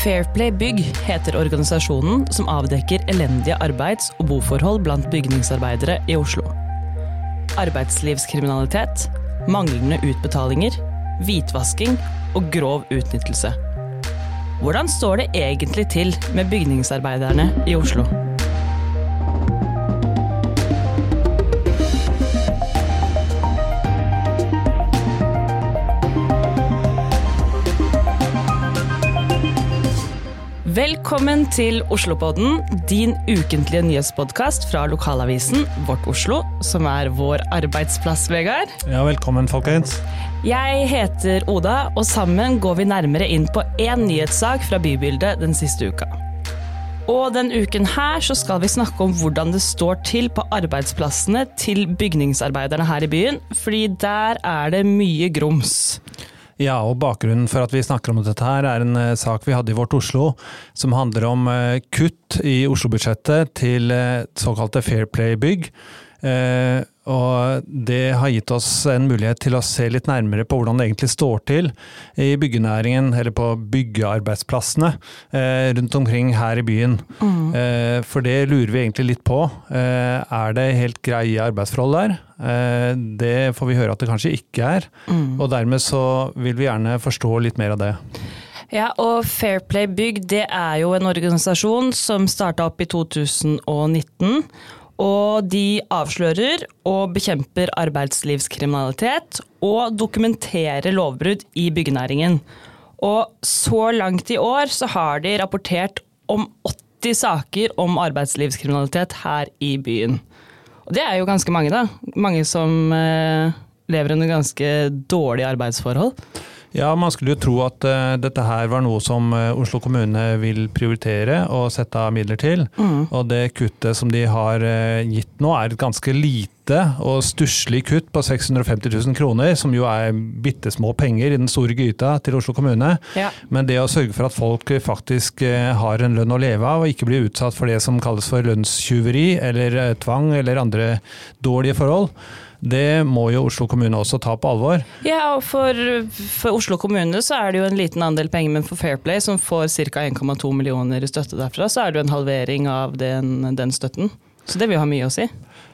Fairplay Bygg heter organisasjonen som avdekker elendige arbeids- og boforhold blant bygningsarbeidere i Oslo. Arbeidslivskriminalitet, manglende utbetalinger, hvitvasking og grov utnyttelse. Hvordan står det egentlig til med bygningsarbeiderne i Oslo? Velkommen til Oslopodden, din ukentlige nyhetspodkast fra lokalavisen Vårt Oslo, som er vår arbeidsplass, Vegard. Ja, velkommen, folkens. Jeg heter Oda, og sammen går vi nærmere inn på én nyhetssak fra bybildet den siste uka. Og den uken her så skal vi snakke om hvordan det står til på arbeidsplassene til bygningsarbeiderne her i byen, fordi der er det mye grums. Ja, og bakgrunnen for at vi snakker om dette her, er en uh, sak vi hadde i Vårt Oslo, som handler om uh, kutt i Oslo-budsjettet til uh, såkalte Fair Play-bygg. Og det har gitt oss en mulighet til å se litt nærmere på hvordan det egentlig står til i byggenæringen, eller på byggearbeidsplassene rundt omkring her i byen. Mm. for det lurer vi egentlig litt på. er det helt greie arbeidsforhold der? Det får vi høre at det kanskje ikke er. Mm. Og dermed så vil vi gjerne forstå litt mer av det. Ja, og Fairplay Bygg det er jo en organisasjon som starta opp i 2019. Og de avslører og bekjemper arbeidslivskriminalitet og dokumenterer lovbrudd i byggenæringen. Og så langt i år så har de rapportert om 80 saker om arbeidslivskriminalitet her i byen. Og det er jo ganske mange, da. Mange som eh, lever under ganske dårlige arbeidsforhold. Ja, man skulle jo tro at uh, dette her var noe som uh, Oslo kommune vil prioritere og sette av midler til. Mm. Og det kuttet som de har uh, gitt nå er et ganske lite og stusslig kutt på 650 000 kroner, som jo er bitte små penger i den store gyta til Oslo kommune. Ja. Men det å sørge for at folk faktisk har en lønn å leve av, og ikke blir utsatt for det som kalles for lønnstyveri eller tvang eller andre dårlige forhold, det må jo Oslo kommune også ta på alvor. Ja, og for, for Oslo kommune så er det jo en liten andel penger, men for Fairplay, som får ca. 1,2 millioner i støtte derfra, så er det jo en halvering av den, den støtten. Så det vil ha mye å si.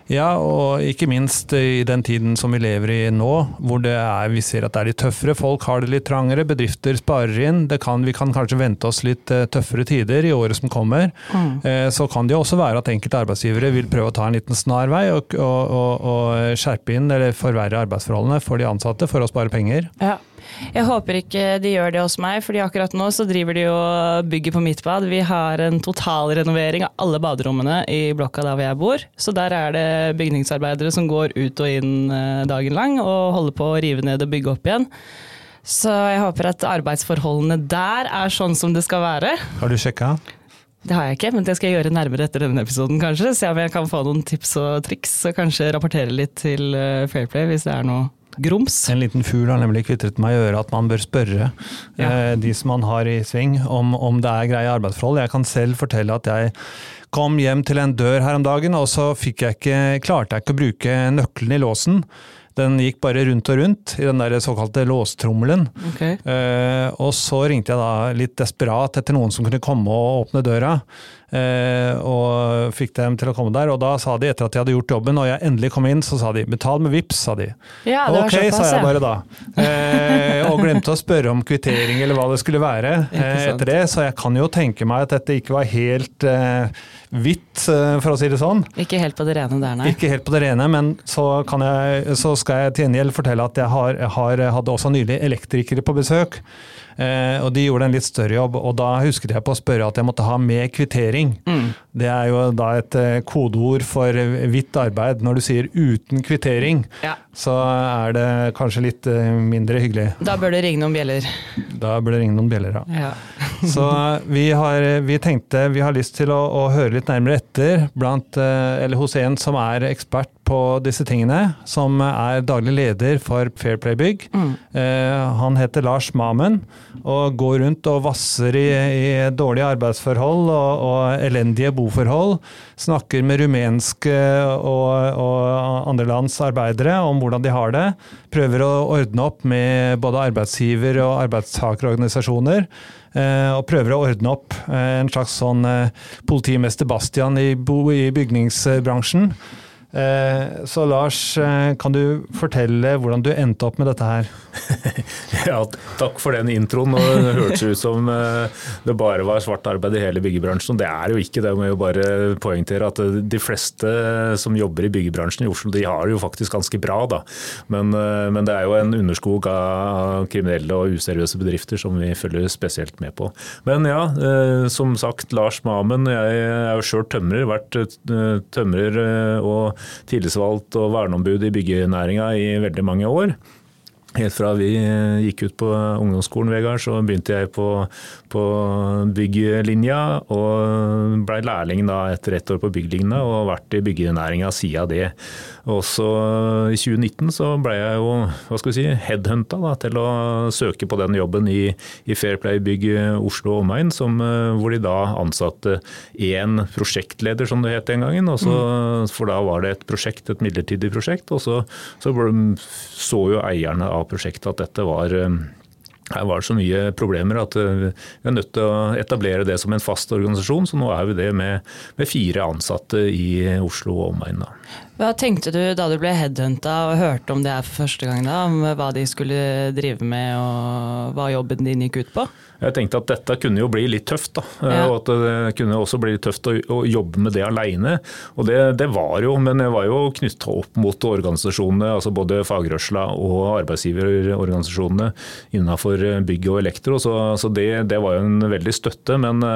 Ja, og ikke minst i den tiden som vi lever i nå, hvor er, vi ser at det er litt tøffere. Folk har det litt trangere, bedrifter sparer inn. Kan, vi kan kanskje vente oss litt eh, tøffere tider i året som kommer. Mm. Eh, så kan det jo også være at enkelte arbeidsgivere vil prøve å ta en liten snar vei og, og, og, og skjerpe inn eller forverre arbeidsforholdene for de ansatte for å spare penger. Ja. Jeg håper ikke de gjør det hos meg, fordi akkurat nå så driver de og bygger på mitt bad. Vi har en totalrenovering av alle baderommene i blokka der hvor jeg bor. Så der er det bygningsarbeidere som går ut og inn eh, dagen lang og holder på å rive ned og bygge opp igjen. Så jeg håper at arbeidsforholdene der er sånn som det skal være. Har du sjekka? Det har jeg ikke, men det skal jeg gjøre nærmere etter denne episoden, kanskje. Se om jeg kan få noen tips og triks, og kanskje rapportere litt til eh, Fairplay hvis det er noe grums. En liten fugl har nemlig kvitret meg i øret at man bør spørre ja. eh, de som man har i sving, om, om det er greie arbeidsforhold. Jeg kan selv fortelle at jeg kom hjem til en dør her om dagen, og så jeg ikke, klarte jeg ikke å bruke nøkkelen i låsen. Den gikk bare rundt og rundt i den der såkalte låstrommelen. Okay. Eh, og så ringte jeg da litt desperat etter noen som kunne komme og åpne døra. Eh, og fikk dem til å komme der. Og da sa de, etter at de hadde gjort jobben, og jeg endelig kom inn, så sa de 'betal med VIPS, sa de. Ja, det ok, sa jeg bare da. Eh, og glemte å spørre om kvittering eller hva det skulle være eh, etter det. Så jeg kan jo tenke meg at dette ikke var helt hvitt, eh, for å si det sånn. Ikke helt på det rene der, nei. Ikke helt på det rene, men så, jeg, så skal jeg til gjengjeld fortelle at jeg, har, jeg har, hadde også nylig elektrikere på besøk. Eh, og de gjorde en litt større jobb, og da husket jeg på å spørre at jeg måtte ha med kvittering. Mm. Det er jo da et eh, kodeord for hvitt arbeid. Når du sier uten kvittering, ja. så er det kanskje litt eh, mindre hyggelig. Da bør det ringe noen bjeller. Da bør det ringe noen bjeller, ja. ja. så vi, har, vi, tenkte vi har lyst til å, å høre litt nærmere etter blant, eller hos en som er ekspert på disse tingene, som er daglig leder for Fair Play Bygg. Mm. Han heter Lars Mamen og går rundt og vasser i, i dårlige arbeidsforhold og, og, elendige boforhold. Snakker med rumenske og, og andre lands arbeidere om hvordan de har det. Prøver å ordne opp med både arbeidsgiver- og arbeidstakerorganisasjoner. Eh, og prøver å ordne opp eh, en slags sånn eh, politimester Bastian i, i bygningsbransjen. Eh, så Lars, eh, kan du fortelle hvordan du endte opp med dette her? ja, takk for den introen. Det hørtes ut som eh, det bare var svart arbeid i hele byggebransjen. Det er jo ikke det. må jeg jo bare poengtere at De fleste som jobber i byggebransjen i Oslo, de har det jo faktisk ganske bra. da. Men, men det er jo en underskog av kriminelle og useriøse bedrifter som vi følger spesielt med på. Men ja, som sagt, Lars Mamen. Jeg er jo sjøl tømrer. Vært tømrer og tillitsvalgt og verneombud i byggenæringa i veldig mange år. Helt fra vi gikk ut på ungdomsskolen, Vegard, så begynte jeg på, på bygglinja. Og blei lærling da etter ett år på bygglinja og vært i byggenæringa siden det. Også i 2019 så ble jeg jo hva skal vi si, headhunta da, til å søke på den jobben i, i Fairplay Bygg Oslo og omegn, hvor de da ansatte én prosjektleder, som det het den gangen. Også, mm. For da var det et prosjekt, et midlertidig prosjekt. Og så, så, så jo eierne av prosjektet at dette var her var det så mye problemer at eh, vi er nødt til å etablere det som en fast organisasjon. Så nå er vi det med, med fire ansatte i Oslo og omegn. Hva tenkte du da du ble headhunta og hørte om det her for første gang? da, Om hva de skulle drive med og hva jobben din gikk ut på? Jeg tenkte at dette kunne jo bli litt tøft. da, ja. og at Det kunne også bli litt tøft å, å jobbe med det alene. Og det, det, var jo, men jeg var jo knytta opp mot organisasjonene, altså både fagrørsla og arbeidsgiverorganisasjonene innenfor bygg og elektro. Så, så det, det, var jo en veldig støtte. Men,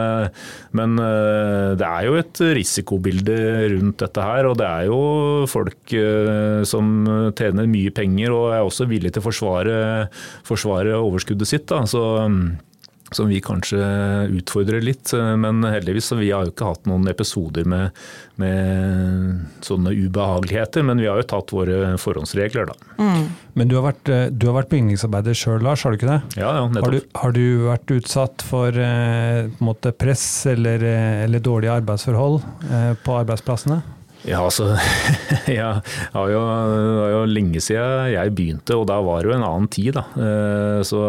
men det er jo et risikobilde rundt dette her. og det er jo folk eh, som tjener mye penger og er også villige til å forsvare, forsvare overskuddet sitt. Da. Så, som vi kanskje utfordrer litt. Men heldigvis så vi har jo ikke hatt noen episoder med, med sånne ubehageligheter. Men vi har jo tatt våre forhåndsregler, da. Mm. Men du har vært, eh, du har vært bygningsarbeider sjøl, Lars, har du ikke det? Ja, ja, nettopp. Har du, har du vært utsatt for eh, press eller, eller, dårlige arbeidsforhold eh, på arbeidsplassene? Ja, altså ja, Det var jo, jo lenge siden jeg begynte, og da var det jo en annen tid. da. Eh, så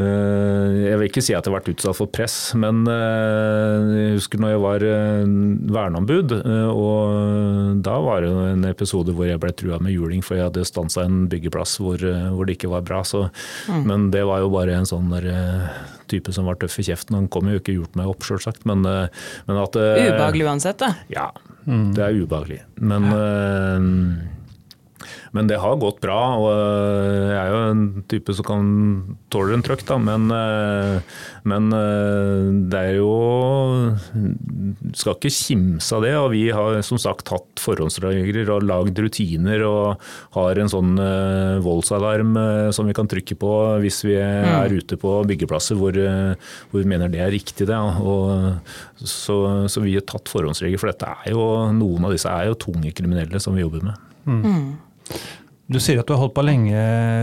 eh, jeg vil ikke si at jeg har vært utsatt for press, men eh, jeg husker når jeg var verneombud. og Da var det en episode hvor jeg ble trua med juling for jeg hadde stansa en byggeplass hvor, hvor, det ikke var bra. Så, mm. Men det var jo bare en sånn der, type som var tøff i kjeften. Han kom jo ikke gjort meg opp, sjølsagt. Men, men at Ubehagelig uansett, da? Ja, Mm. Det er ubehagelig. Men, ja. Men, det har gått bra. og øh, Jeg er jo en type som kan tåle en trøkk, da. Men, øh, men øh, det er jo Skal ikke kimse av det. Og vi har som sagt hatt forhåndsregler og lagd rutiner og har en sånn voldsalarm som vi kan trykke på hvis vi mm. er ute på byggeplasser hvor, hvor vi mener det er riktig. Det, og så, så, vi har tatt forhåndsregler, for dette er jo, noen av disse er jo tunge kriminelle som vi jobber med. Mm. Du sier at du har holdt på lenge,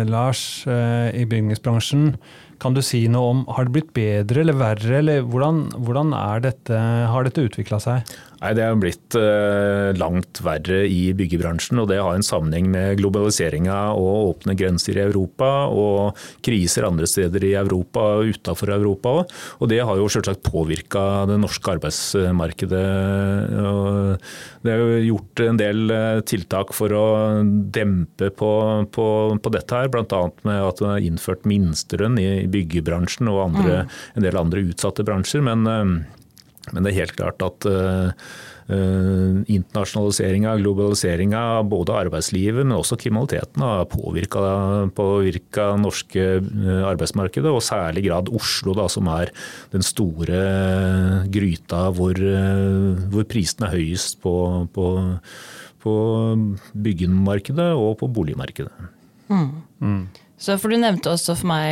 Lars, eh, i bygningsbransjen. Kan du si noe om, Har det blitt bedre eller verre, eller hvordan, hvordan dette, har dette utvikla seg? Nei, Det har blitt eh, langt verre i byggebransjen. og Det har en sammenheng med globaliseringa og åpne grenser i Europa og kriser andre steder i Europa og utenfor Europa òg. Og det har jo selvsagt påvirka det norske arbeidsmarkedet. Det er jo gjort en del eh, tiltak for å dempe på, på, på dette her, bl.a. med at det er innført minstelønn i byggebransjen og andre, mm. en del andre utsatte bransjer. men eh, men det er helt klart at uh, uh, internasjonaliseringa, globaliseringa av både arbeidslivet, men også kriminaliteten har påvirka, påvirka norske arbeidsmarkedet, og særlig grad Oslo, da, som er den store gryta hvor, hvor prisene er høyest på, på, på byggemarkedet og på boligmarkedet. Mm. Mm. Så for Du nevnte også for meg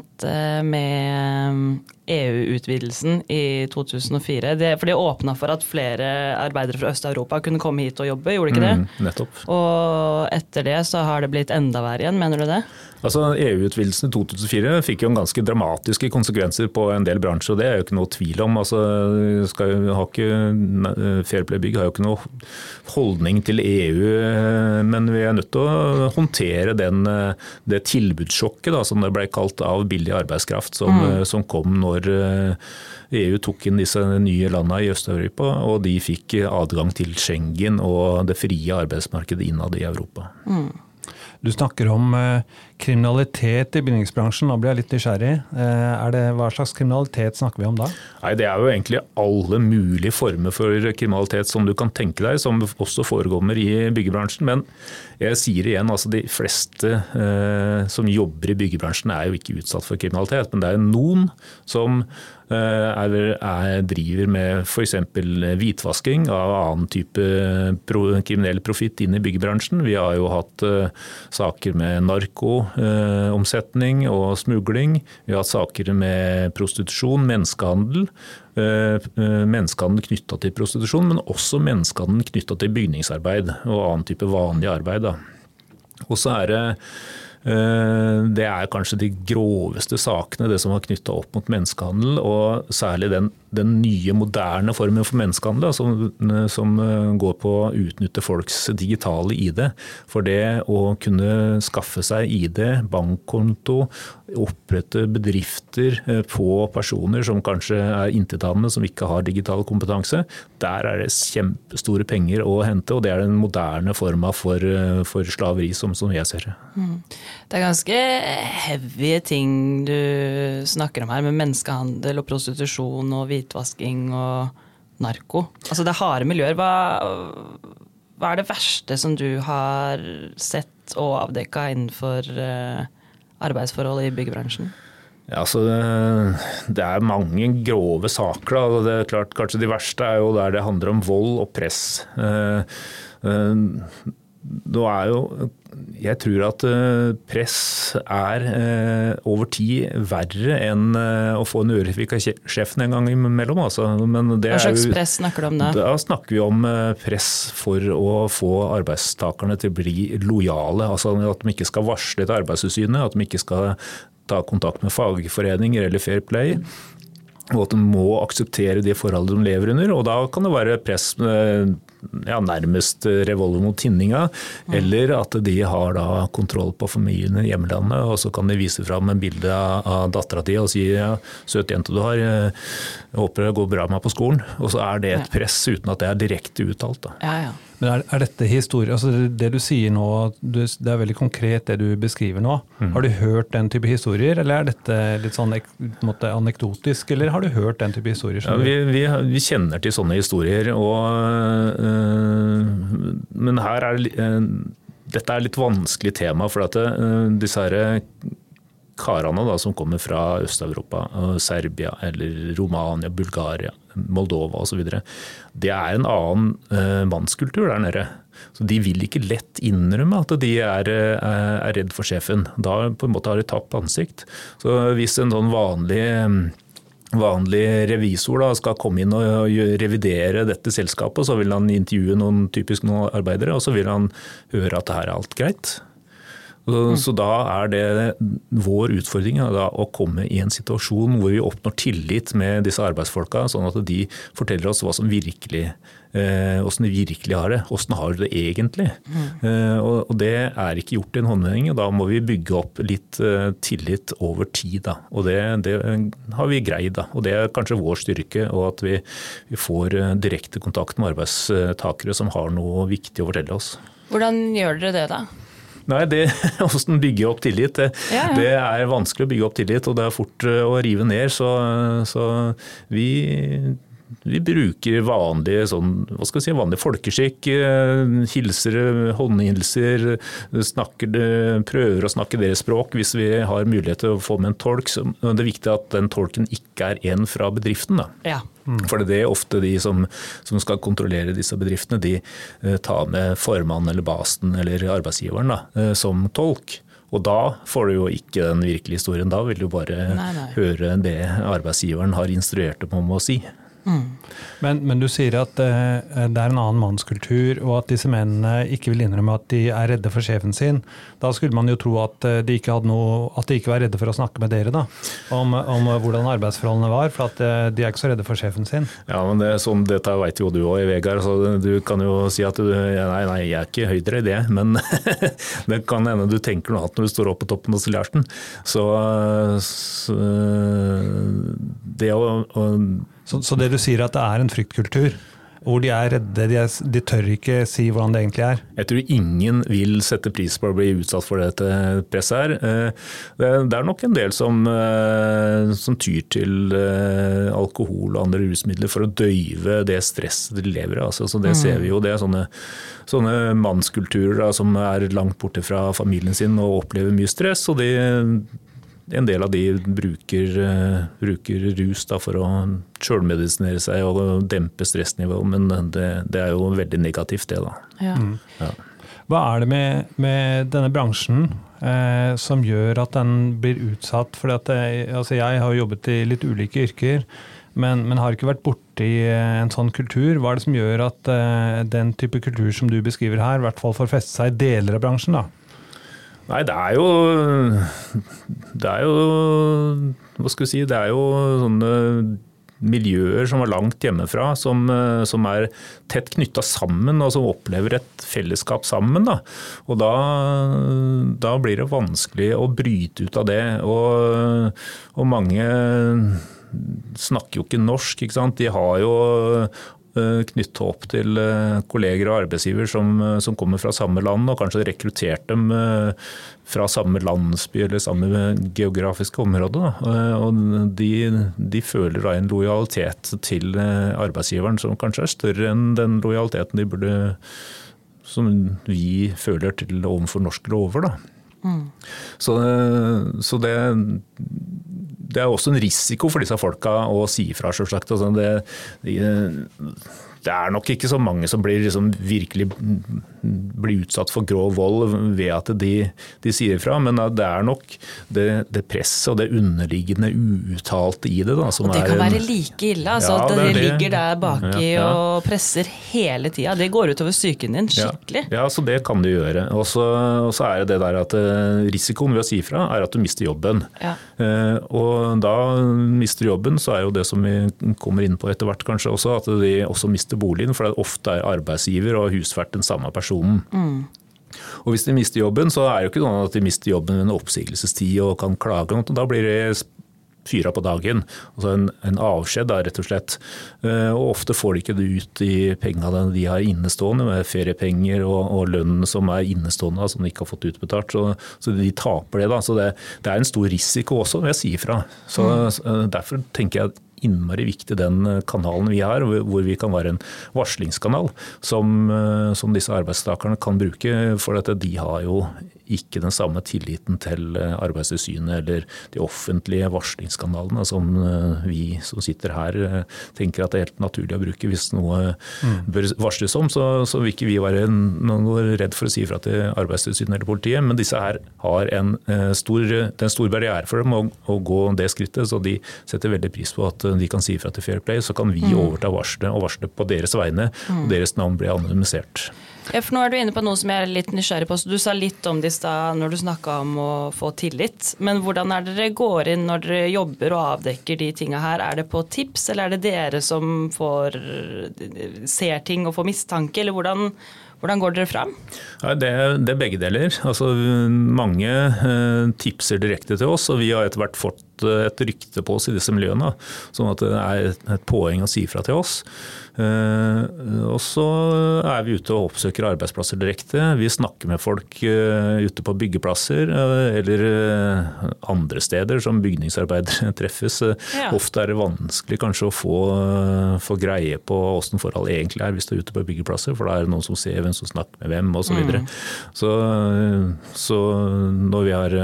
at med EU-utvidelsen i 2004. Det, for det åpna for at flere arbeidere fra Øst-Europa kunne komme hit og jobbe, gjorde det ikke det? Mm, nettopp. Og etter det så har det blitt enda verre igjen, mener du det? Altså EU-utvidelsen i 2004 fikk jo en ganske dramatiske konsekvenser på en del bransjer, og det er jo ikke noe tvil om. Altså, skal, har ikke, Fairplay Bygg har jo ikke noe holdning til EU, men vi er nødt til å håndtere den, det tilbudssjokket da, som det ble kalt av billig arbeidskraft, som, mm. som kom når EU tok inn disse nye landene i Øst-Europa, og de fikk adgang til Schengen og det frie arbeidsmarkedet innad i Europa. Mm. Du snakker om eh, kriminalitet i bygningsbransjen. Nå blir jeg litt nysgjerrig. Eh, det, hva slags kriminalitet snakker vi om da? Nei, Det er jo egentlig alle mulige former for kriminalitet som du kan tenke deg, som også forekommer i byggebransjen. Men jeg sier igjen, altså de fleste eh, som jobber i byggebransjen er jo ikke utsatt for kriminalitet. Men det er noen som Eh, er, er, driver med f.eks. hvitvasking av annen type pro, kriminell profitt inn i byggebransjen. Vi har jo hatt uh, saker med narkoomsetning uh, og smugling. Vi har saker med prostitusjon, menneskehandel. Uh, menneskehandel knytta til prostitusjon, men også menneskehandel knytta til bygningsarbeid og annen type vanlig arbeid. Og så er det Eh, det er kanskje de groveste sakene, det som var knytta opp mot menneskehandel. Og særlig den, den nye, moderne formen for menneskehandel, som, som, eh, går på å utnytte folks digitale ID. For det å kunne skaffe seg ID, bankkonto, opprette bedrifter eh, på personer som kanskje er intetanende, som ikke har digital kompetanse, der er det kjempestore penger å hente. Og det er den moderne forma for, for slaveri, som, som jeg ser det. Mm. Det er ganske heavy ting du snakker om her, med menneskehandel og prostitusjon og hvitvasking og narko. Altså det er harde miljøer. Hva, hva er det verste som du har sett og avdekka innenfor uh, arbeidsforhold i byggebransjen? Ja, altså, det er mange grove saker. Da. Det er klart, kanskje de verste er jo der det handler om vold og press. Uh, uh, nå er jo Jeg tror at eh, press er eh, over tid verre enn eh, å få en ørefik av sjefen en gang imellom. Altså. Hva slags jo, press snakker du om da? Da snakker vi om press for å få arbeidstakerne til å bli lojale. Altså at de ikke skal varsle til Arbeidstilsynet, at de ikke skal ta kontakt med fagforeninger eller Fair Play og at de må akseptere de forholdene de lever under. og Da kan det være press ja, nærmest revolver mot tinninga, mm. eller at de har da kontroll på familien i hjemlandet, og så kan de vise fram en bilde av, dattera di og si ja, 'søt jente du har, jeg håper det går bra med meg på skolen'. Og så er det et press uten at det er direkte uttalt. Da. Ja, ja. Men er, er, dette historie, altså Det du sier nå, det er veldig konkret det du beskriver nå. Mm. Har du hørt den type historier, eller er dette litt sånn måte, anekdotisk? Eller har du hørt den type historier? Ja, vi, vi, vi, kjenner til sånne historier. Og, øh, men her er øh, dette er litt vanskelig tema. For at øh, disse her karene da, som kommer fra Øst-Europa, Serbia eller Romania, Bulgaria, Moldova osv., det er en annen eh, mannskultur der nede. Så De vil ikke lett innrømme at de er, eh, er redd for sjefen. Da på en måte har de tapt ansikt. Så Hvis en sånn vanlig vanlig revisor da, skal komme inn og revidere dette selskapet, så vil han intervjue noen typisk noen arbeidere, og så vil han høre at det her er alt greit. Så, så, da er det vår utfordring da, å komme i en situasjon hvor vi oppnår tillit med disse arbeidsfolka, sånn at de forteller oss hva som virkelig, Åssen hvordan de virkelig har det. Hvordan har de det egentlig? Mm. Eh, og, det er ikke gjort i en håndvending. og Da må vi bygge opp litt eh, tillit over tid. Da. Og det, det, har vi greid. Da. Og det er kanskje vår styrke, og at vi, vi får eh, direkte kontakt med arbeidstakere som har noe viktig å fortelle oss. Hvordan gjør dere det, da? Nei, det Hvordan bygge opp tillit. Det, ja, ja. det, er vanskelig å bygge opp tillit, og det er fort eh, å rive ned. Så, så vi, vi bruker vanlig, sånn, hva skal si, vanlig folkeskikk. Eh, hilser, håndhilser, snakker, prøver å snakke deres språk hvis vi har mulighet til å få med en tolk. Så det er viktig at den tolken ikke er en fra bedriften. Da. Ja. For det er ofte de som, som, skal kontrollere disse bedriftene, de eh, tar med formannen eller basen eller arbeidsgiveren da, eh, som tolk. Og da får du jo ikke den virkelige historien. Da vil du bare Nei, nei. høre det arbeidsgiveren har instruert dem om å si. Men, men du sier at uh, det er en annen mannskultur, og at disse mennene ikke vil innrømme at de er redde for sjefen sin. Da skulle man jo tro at eh, de ikke, noe, at de ikke var redde for å snakke med dere da, om, om hvordan arbeidsforholdene var. For at uh, de er ikke så redde for sjefen sin. Ja, men det, sånn, Dette vet jo du òg, Vegard. så Du kan jo si at du, nei, nei, jeg er ikke høydere i det. Men det kan hende du tenker noe annet når du står oppe på toppen av stillerten. Så, så det å Så, så det du sier at det er en fryktkultur, hvor de er redde, de, er, de tør ikke si hvordan det egentlig er. Jeg tror ingen vil sette pris på å bli utsatt for dette presset her. Eh, Det er nok en del som, eh, som tyr til eh, alkohol og andre rusmidler for å døyve det stresset de lever i. Altså, så det ser vi jo. Det er sånne, sånne mannskulturer da, som er langt borte fra familien sin og opplever mye stress. og de en del av de bruker, eh, bruker rus da, for å sjølmedisinere seg og dempe stressnivået, men det, det er jo veldig negativt, det. da. Ja. Ja. Hva er det med, med denne bransjen eh, som gjør at den blir utsatt? Fordi at det, altså jeg har jobbet i litt ulike yrker, men, men har ikke vært borti eh, en sånn kultur. Hva er det som gjør at eh, den type kultur som du beskriver her, i hvert fall får feste seg i deler av bransjen? da? Nei, det er jo Det er jo Hva skal vi si, det er jo sånne miljøer som er langt hjemmefra, som, som er tett knytta sammen og som opplever et fellesskap sammen. Da. Og da, da blir det vanskelig å bryte ut av det. Og, og mange snakker jo ikke norsk, ikke sant. De har jo knytta opp til eh, kolleger og arbeidsgiver som, eh, som, kommer fra samme land, og kanskje rekruttert dem eh, fra samme landsby eller samme geografiske område. Da. Og de, de føler da en lojalitet til arbeidsgiveren som kanskje er større enn den lojaliteten de burde som vi føler til overfor norske lover. Da. Mm. Så, så det, det er også en risiko for disse folka å si ifra, sjølsagt. Altså det er nok ikke så mange som blir liksom virkelig blir utsatt for grov vold ved at de, de sier ifra, men det er nok det, det presset og det underliggende uuttalte i det. Da, og det kan en, være like ille, altså, ja, at det, det ligger der baki ja, ja. og presser hele tida. Det går utover psyken din skikkelig. Ja, så det kan det gjøre. Og så er det det der at eh, risikoen ved å si ifra er at du mister jobben. Eh, og da mister jobben, så er jo det som vi kommer inn på etter hvert kanskje også, at de også mister boligen, for det ofte er arbeidsgiver og husvert den samme personen. Mm. Og Hvis de mister jobben, så er det jo ikke sånn at de mister jobben under en oppsigelsestid og kan klage. Da blir det fyra på dagen. Altså en, en avskjed, da, rett og slett. Eh, og Ofte får de ikke det ut i pengene de har innestående, med feriepenger og, og lønnen som er innestående, som de ikke har fått utbetalt. Så, så de taper det. da. Så det, det, er en stor risiko også ved jeg si ifra. Så, mm. Derfor tenker jeg innmari viktig den eh, kanalen vi har, hvor vi kan være en varslingskanal som, eh, som disse arbeidstakerne kan bruke. For at de har jo ikke den samme tilliten til eh, Arbeidstilsynet eller de offentlige varslingskanalene som vi som sitter her tenker at det er helt naturlig å bruke. Hvis noe mm. bør varsles om, så, så, vil ikke vi være noe redd for å si ifra til Arbeidstilsynet eller politiet. Men disse her har en stor, det er en stor barriere for dem å, å gå det skrittet, så de setter veldig pris på at de kan si fra til Fair Play, så kan vi mm. overta varselet og varsle på deres vegne. Mm. og Deres navn blir anonymisert. Ja, for nå er Du inne på noe som jeg er litt nysgjerrig på. Så du sa litt om det i stad når du snakka om å få tillit. Men hvordan er det dere går inn når dere jobber og avdekker de tinga her? Er det på tips, eller er det dere som får, ser ting og får mistanke? Eller hvordan, hvordan går dere fram? Det, det, er begge deler. Altså, mange eh, tipser direkte til oss, og vi har etter hvert fått et rykte på oss i disse miljøene. Sånn at det er et poeng å si fra til oss. Eh, og så er vi ute og oppsøker arbeidsplasser direkte. Vi snakker med folk eh, ute på byggeplasser eh, eller andre steder som bygningsarbeidere treffes. Ja. Ofte er det vanskelig kanskje å få, få greie på hvordan forhold egentlig er hvis du er ute på byggeplasser, for da er det noen som ser hvem som snakker med hvem osv. Så, mm. så Så når vi har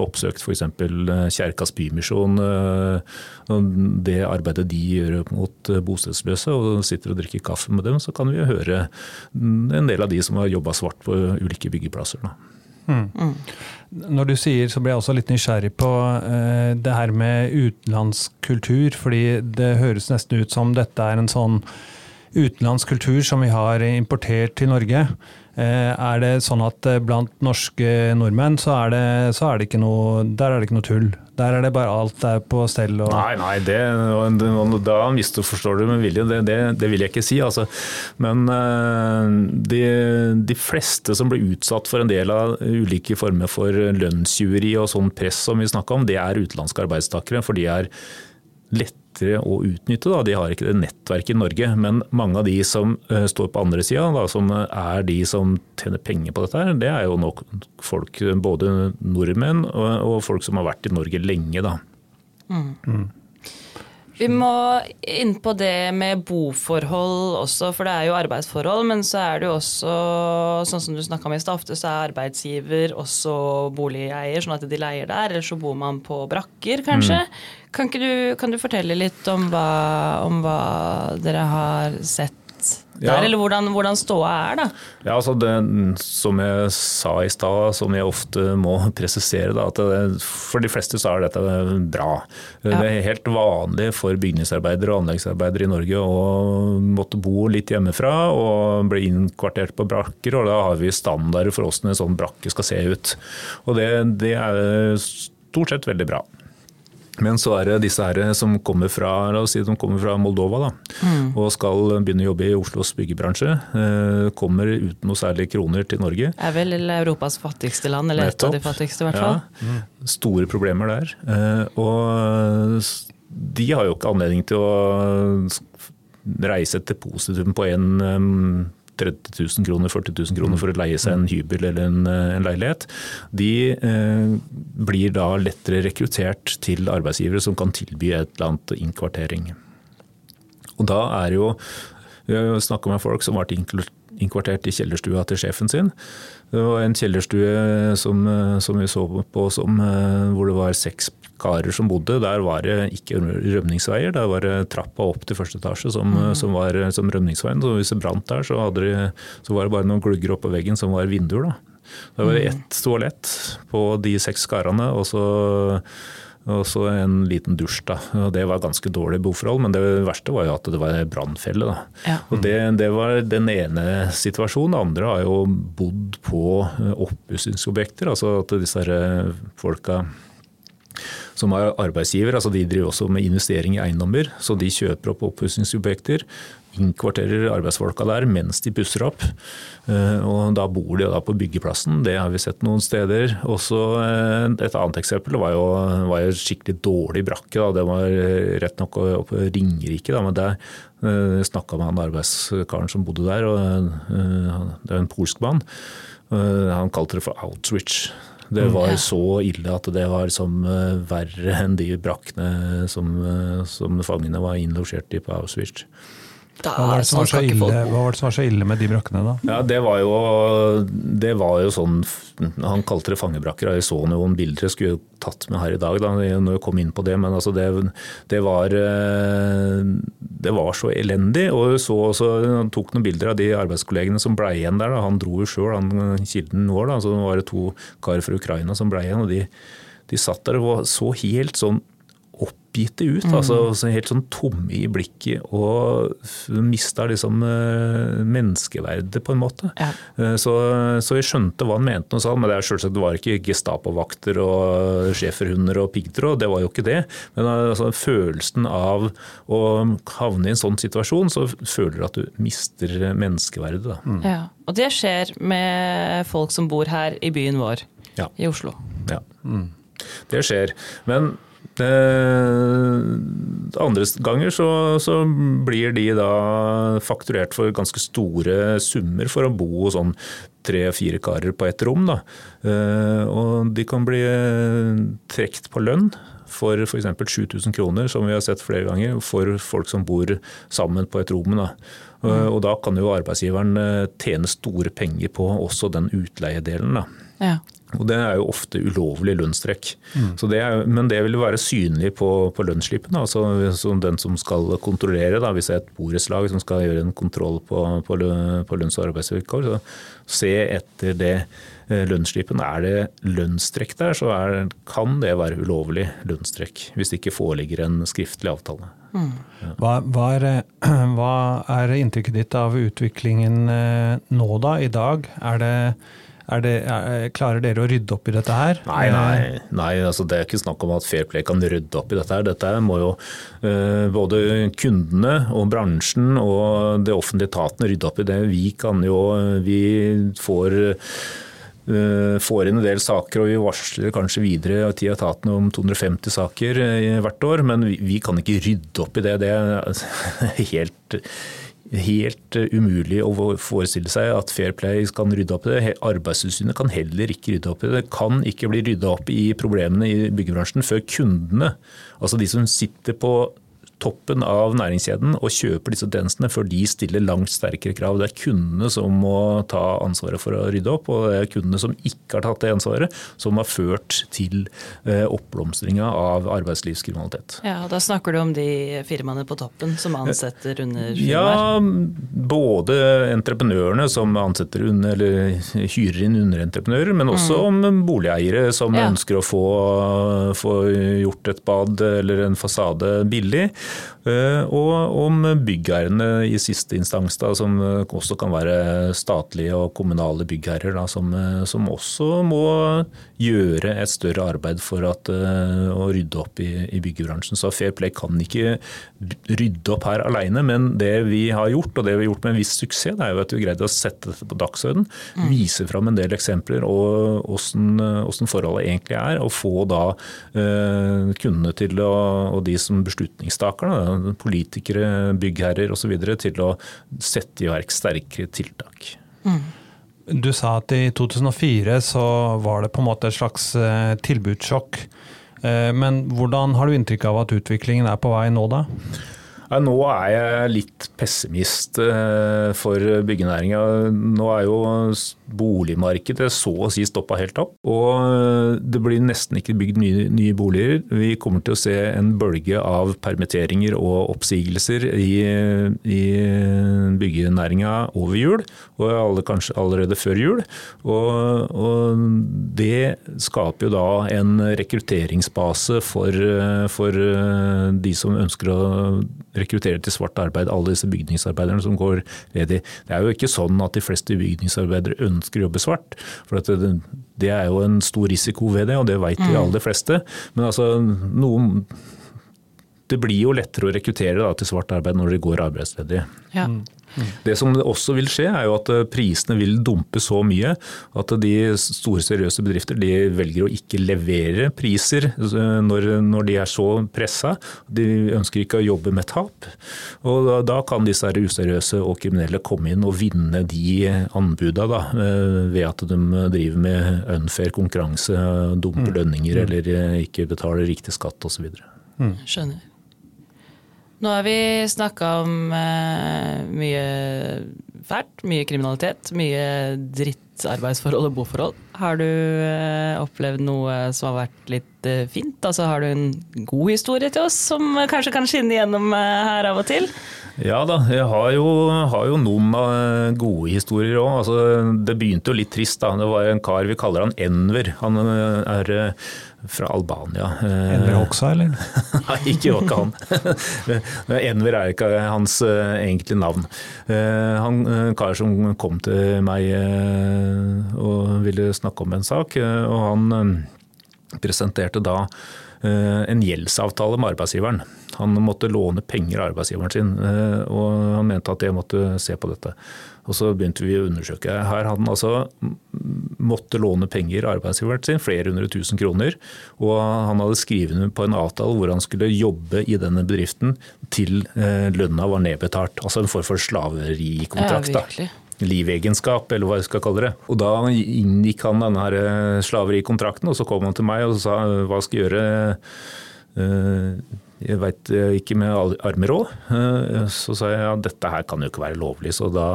oppsøkt f.eks. Eh, Kjerkas Bymisjon. Eh, det arbeidet de gjør mot eh, bostedsløse, og sitter og drikker kaffe med dem, så kan vi høre en del av de som har jobba svart på ulike byggeplasser. Mm. Mm. Når du sier, så blir jeg også litt nysgjerrig på det her med utenlandsk kultur. Fordi det høres nesten ut som dette er en sånn utenlandsk kultur som vi har importert til Norge. Uh, er det sånn at blant norske nordmenn så er det, så er det ikke noe Der er det ikke noe tull? Der er det bare alt er på stell. Og nei, nei, det, da misforstår du med vilje. Det, det, det, vil jeg ikke si. Altså. Men uh, de, de, fleste som blir utsatt for en del av ulike former for lønnsjury og sånn press som vi snakka om, det er utenlandske arbeidstakere. For de er lett lettere å utnytte. Da. De har ikke det nettverket i Norge. Men mange av de som uh, står på andre sida, som er de som tjener penger på dette, her, det er jo nok folk, både nordmenn og, og folk som har vært i Norge lenge. Da. Mm. Mm. Vi må inn på det med boforhold også, for det er jo arbeidsforhold. Men så er det jo også, sånn som du snakka om i stad, ofte så er arbeidsgiver også boligeier, sånn at de leier der. Eller så bor man på brakker, kanskje. Mm. Kan, du, kan, du, fortelle litt om hva, om hva dere har sett der, eller hvordan, hvordan ståa er, da? Ja, altså det, Som jeg sa i stad, som jeg ofte må presisere, da, at det, for de fleste så er dette bra. Ja. Det er helt vanlig for bygningsarbeidere og anleggsarbeidere i Norge å måtte bo litt hjemmefra og bli innkvartert på brakker, og da har vi standarder for hvordan en sånn brakke skal se ut. Og det, det er stort sett veldig bra. Men så er det disse her som kommer fra, si de kommer fra Moldova da, mm. og skal begynne å jobbe i Oslos byggebransje. Eh, kommer uten noe særlig kroner til Norge. Er vel Europas fattigste land, eller et av de fattigste i hvert fall. Ja. Store problemer der. Eh, og de har jo ikke anledning til å reise et depositum på en 30 000 kroner, 40 000 kroner for å leie seg en hybel eller en, eh, en leilighet, de eh, blir da lettere rekruttert til arbeidsgivere som kan tilby et eller annet innkvartering. Og da er jo har snakka med folk som ble innkvartert i kjellerstua til sjefen sin. Det var en kjellerstue som, eh, som vi så på som, eh, hvor det var seks karer som bodde. Der var det ikke rømningsveier, der var det trappa opp til første etasje som, mm. som var som rømningsveien. Så hvis det brant der, så, de, så, var det bare noen glugger oppå veggen som var vinduer. Da. Det var mm. ett toalett på de seks karene, og så, og så en liten dusj. da. Og Det var ganske dårlig boforhold, men det verste var jo at det var brannfelle. Ja. det, det, var den ene situasjonen. Andre har jo bodd på oppussingsobjekter. Altså at disse folka som er arbeidsgiver. altså De driver også med investering i eiendommer, så de kjøper opp oppussingsobjekter. Innkvarterer arbeidsfolka der mens de pusser opp. Eh, og Da bor de da på byggeplassen, det har vi sett noen steder. Også eh, Et annet eksempel var jo, var jo skikkelig dårlig brakke. Da. Det var rett nok oppe Ringerike, da, men der eh, snakka med han arbeidskaren som bodde der. og Det er en polsk mann. Han kalte det for Outreach. Det var ja. så ille at det var som uh, verre enn de brakkene som, uh, som fangene var innlosjert i på Auschwitz. Hva var, sånn ille, hva var, det som var så ille med de brakkene, da? Ja, det var jo, det var jo sånn Han kalte det fangebrakker. Jeg så noen bilder jeg skulle tatt med her i dag da, når jeg kom inn på det. Men altså det, det, var, det var så elendig. Og så så han tok noen bilder av de arbeidskollegene som ble igjen der. Da. Han dro jo sjøl, kilden vår. Da. Så det var to karer fra Ukraina som ble igjen. og de, de satt der og så helt sånn oppgitte ut. Mm. altså Helt sånn tomme i blikket og mista liksom uh, menneskeverdet, på en måte. Ja. Uh, så, så, jeg skjønte hva han mente, og sa, men det er selvsagt, det var ikke Gestapo-vakter og schæferhunder og piggtråd, det var jo ikke det. Men altså, følelsen av å havne i en sånn situasjon, så føler du at du mister menneskeverdet. Mm. Ja, Og det skjer med folk som bor her i byen vår, ja. i Oslo. Ja. Mm. Det skjer. Men Eh, andre ganger så, så, blir de da fakturert for ganske store summer for å bo sånn tre-fire karer på ett rom. Da. Eh, og de kan bli trukket på lønn for f.eks. 7000 kroner, som vi har sett flere ganger, for folk som bor sammen på et rom. Da. Og da kan jo arbeidsgiveren tjene store penger på også den utleiedelen. Da. Ja. Og Det er jo ofte ulovlig lønnstrekk. Mm. Det er, men det vil være synlig på, på lønnsslippen. Altså, den som skal kontrollere, da, hvis det er et borettslag som skal gjøre en kontroll på, på, på lønns- og arbeidsvilkår, så se etter det eh, lønnsslippen. Er det lønnstrekk der, så er, kan det være ulovlig lønnstrekk. Hvis det ikke foreligger en skriftlig avtale. Mm. Hva, hva, er, hva, er, inntrykket ditt av utviklingen eh, nå da, i dag? Er det det, er, klarer dere å rydde opp i dette her? Nei, nei, nei altså det er ikke snakk om at Fair Play kan rydde opp i dette. her. Dette må jo uh, både kundene og bransjen og det offentlige etaten rydde opp i. det. Vi kan jo, vi får uh, får inn en del saker, og vi varsler kanskje videre til etatene om 250 saker hvert år, men vi, vi kan ikke rydde opp i det. Det er helt helt eh, umulig å forestille seg at Fair Play kan rydde opp i det. Arbeidstilsynet kan heller ikke rydde opp i det. Det kan ikke bli rydda opp i problemene i byggebransjen før kundene, altså de som sitter på toppen av næringskjeden og kjøper disse tjenestene, før de stiller langt sterkere krav. Det er kundene som må ta ansvaret for å rydde opp, og det er kundene som ikke har tatt det ansvaret, som har ført til eh, oppblomstringa av arbeidslivskriminalitet. Ja, og Da snakker du om de firmaene på toppen som ansetter under firmaer? Ja, både entreprenørene som ansetter under, eller hyrer inn underentreprenører, men også mm. om boligeiere som ja. ønsker å få, få gjort et bad eller en fasade billig. Eh, og om byggherrene i siste instans, da, som også kan være statlige og kommunale byggherrer, da, som, eh, som, også må gjøre et større arbeid for at, eh, å rydde opp i, i, byggebransjen. Så Fair Play kan ikke rydde opp her alene, men det vi har gjort, og det vi har gjort med en viss suksess, det er jo at vi greide å sette dette på dagsordenen, mm. vise fram en del eksempler og hvordan forholdet egentlig er, og få da eh, kundene til å, og de som beslutningstakere beslutningstakerne, politikere, byggherrer osv., til å sette i verk sterkere tiltak. Mm. Du sa at i 2004 så var det på en måte et slags eh, tilbudssjokk. Eh, men hvordan har du inntrykk av at utviklingen er på vei nå, da? Nå er jeg litt pessimist eh, for byggenæringa. Nå er jo boligmarkedet så å si stoppa helt opp. Og eh, det blir nesten ikke bygd nye, nye boliger. Vi kommer til å se en bølge av permitteringer og oppsigelser i, i byggenæringa over jul, og alle, kanskje allerede før jul. Og, og, det skaper jo da en rekrutteringsbase for, for de som ønsker å rekruttere til svart arbeid alle disse bygningsarbeiderne som går ledig. Det er jo ikke sånn at de fleste bygningsarbeidere ønsker å jobbe svart. for det, det, er jo en stor risiko ved det, og det vet de mm. aller fleste. Men altså, noen det blir jo lettere å rekruttere da, til svart arbeid når de går arbeidsledige. Ja. Det som også vil skje, er jo at eh, prisene vil dumpe så mye at de store, seriøse bedrifter de velger å ikke levere priser eh, når, når de er så pressa. De ønsker ikke å jobbe med tap. Og da, da kan disse useriøse og kriminelle komme inn og vinne de anbuda da, eh, ved at de driver med unfair konkurranse, dumper mm. lønninger mm. eller ikke betaler riktig skatt osv. Mm. Skjønner. Nå har vi snakka om uh, mye fælt, mye kriminalitet, mye drittarbeidsforhold og boforhold. Har du eh, opplevd noe som har vært litt eh, fint? Altså, har du en god historie til oss som kanskje kan skinne gjennom eh, her av og til? Ja da, jeg har jo, har jo noen eh, gode historier òg. Altså, det begynte jo litt trist. da. Det var en kar, vi kaller han Enver. Han eh, er eh, fra Albania. Enver Hoxha, eller? Nei, ikke ikke han. Enver er ikke hans egentlige navn. Han kar som kom til meg og ville snakke om en sak, og han presenterte da en gjeldsavtale med arbeidsgiveren. Han måtte låne penger av arbeidsgiveren sin, eh, og han mente at jeg måtte se på dette. Og Så begynte vi å undersøke. Her hadde han altså måtte låne penger av arbeidsgiveren sin, flere hundre tusen kroner. Og han hadde skrevet under på en avtale hvor han skulle jobbe i denne bedriften til eh, lønna var nedbetalt. Altså en form for slaverikontrakt. Ja, livegenskap, eller hva jeg skal kalle det. Og Da inngikk han denne slaverikontrakten, slaveri-kontrakten, og så kom han til meg og sa hva skal jeg gjøre jeg veit ikke med armer òg. Så sa jeg ja, dette her kan jo ikke være lovlig. Så da,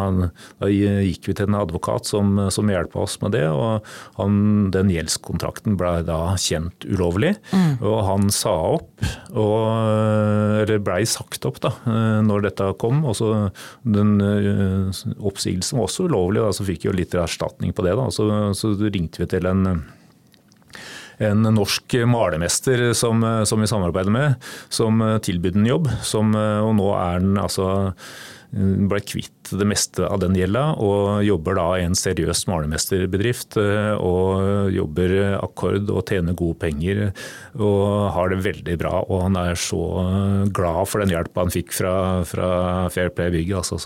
da gikk vi til en advokat som, som hjelpa oss med det. Og han, den gjeldskontrakten ble da kjent ulovlig. Mm. Og han sa opp, og, eller blei sagt opp da når dette kom. Og så den oppsigelsen var også ulovlig, da, så fikk vi jo litt erstatning på det. da, Så, så ringte vi til en en norsk malermester som, som vi samarbeider med, som tilbød en jobb. Som, og nå er den altså ble kvitt det meste av den gjelda, og jobber da i en seriøs malermesterbedrift. Eh, og jobber akkord og tjener gode penger og har det veldig bra. Og han er så glad for den hjelpa han fikk fra, fra Fair Play Bygg. Altså,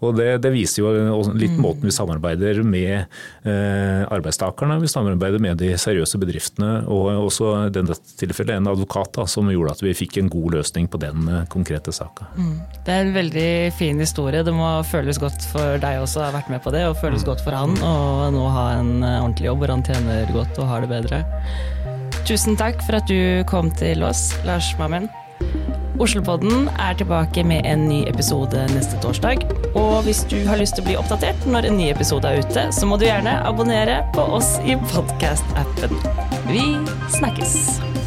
og det, det, viser jo litt mm. måten vi samarbeider med eh, arbeidstakerne. Vi samarbeider med de seriøse bedriftene, og også i dette tilfellet en advokat da, som gjorde at vi fikk en god løsning på den eh, konkrete saka. Mm. Det er en veldig fin historie. Det må føles godt for deg også å ha vært med på det, og føles mm. godt for han å nå ha en eh, ordentlig jobb hvor han tjener godt og har det bedre. Tusen takk for at du kom til oss, Lars Mammen. Oslopodden er tilbake med en ny episode neste torsdag. Og hvis du har lyst til å bli oppdatert når en ny episode er ute, så må du gjerne abonnere på oss i podkast-appen. Vi snakkes!